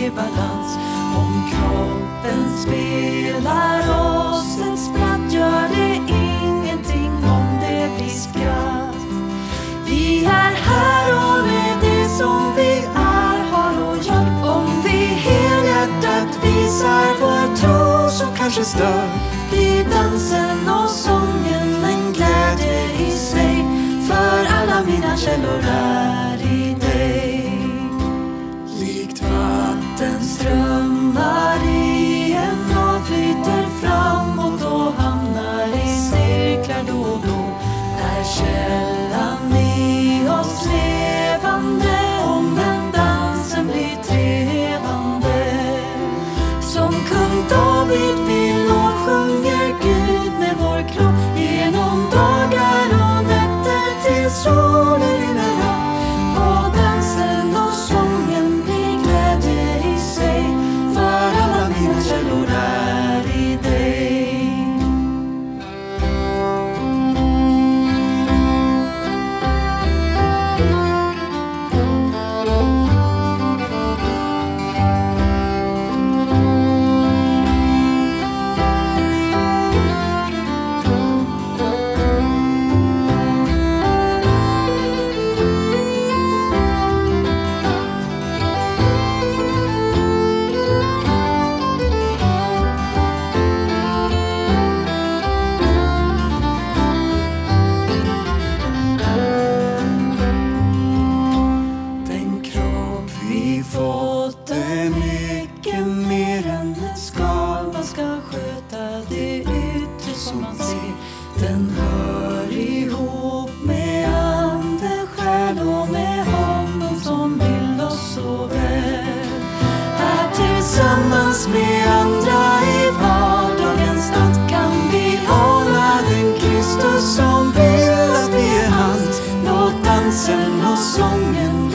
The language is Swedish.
ge balans. Om kroppen spelar oss ett spratt gör det ingenting om det blir skratt. Vi är här och med det som vi är, har och gör. Om vi helhjärtat visar vår tro som kanske stör, blir dansen och sången en glädje i sig. För alla mina källor är sola fått är mycket mer än ett skal. Man ska sköta det yttre som man ser. Den hör ihop med ande, själ och med honom som vill oss så väl. Här tillsammans med andra i vardagens natt kan vi ana den Kristus som vill att vi är hans. Låt dansen och sången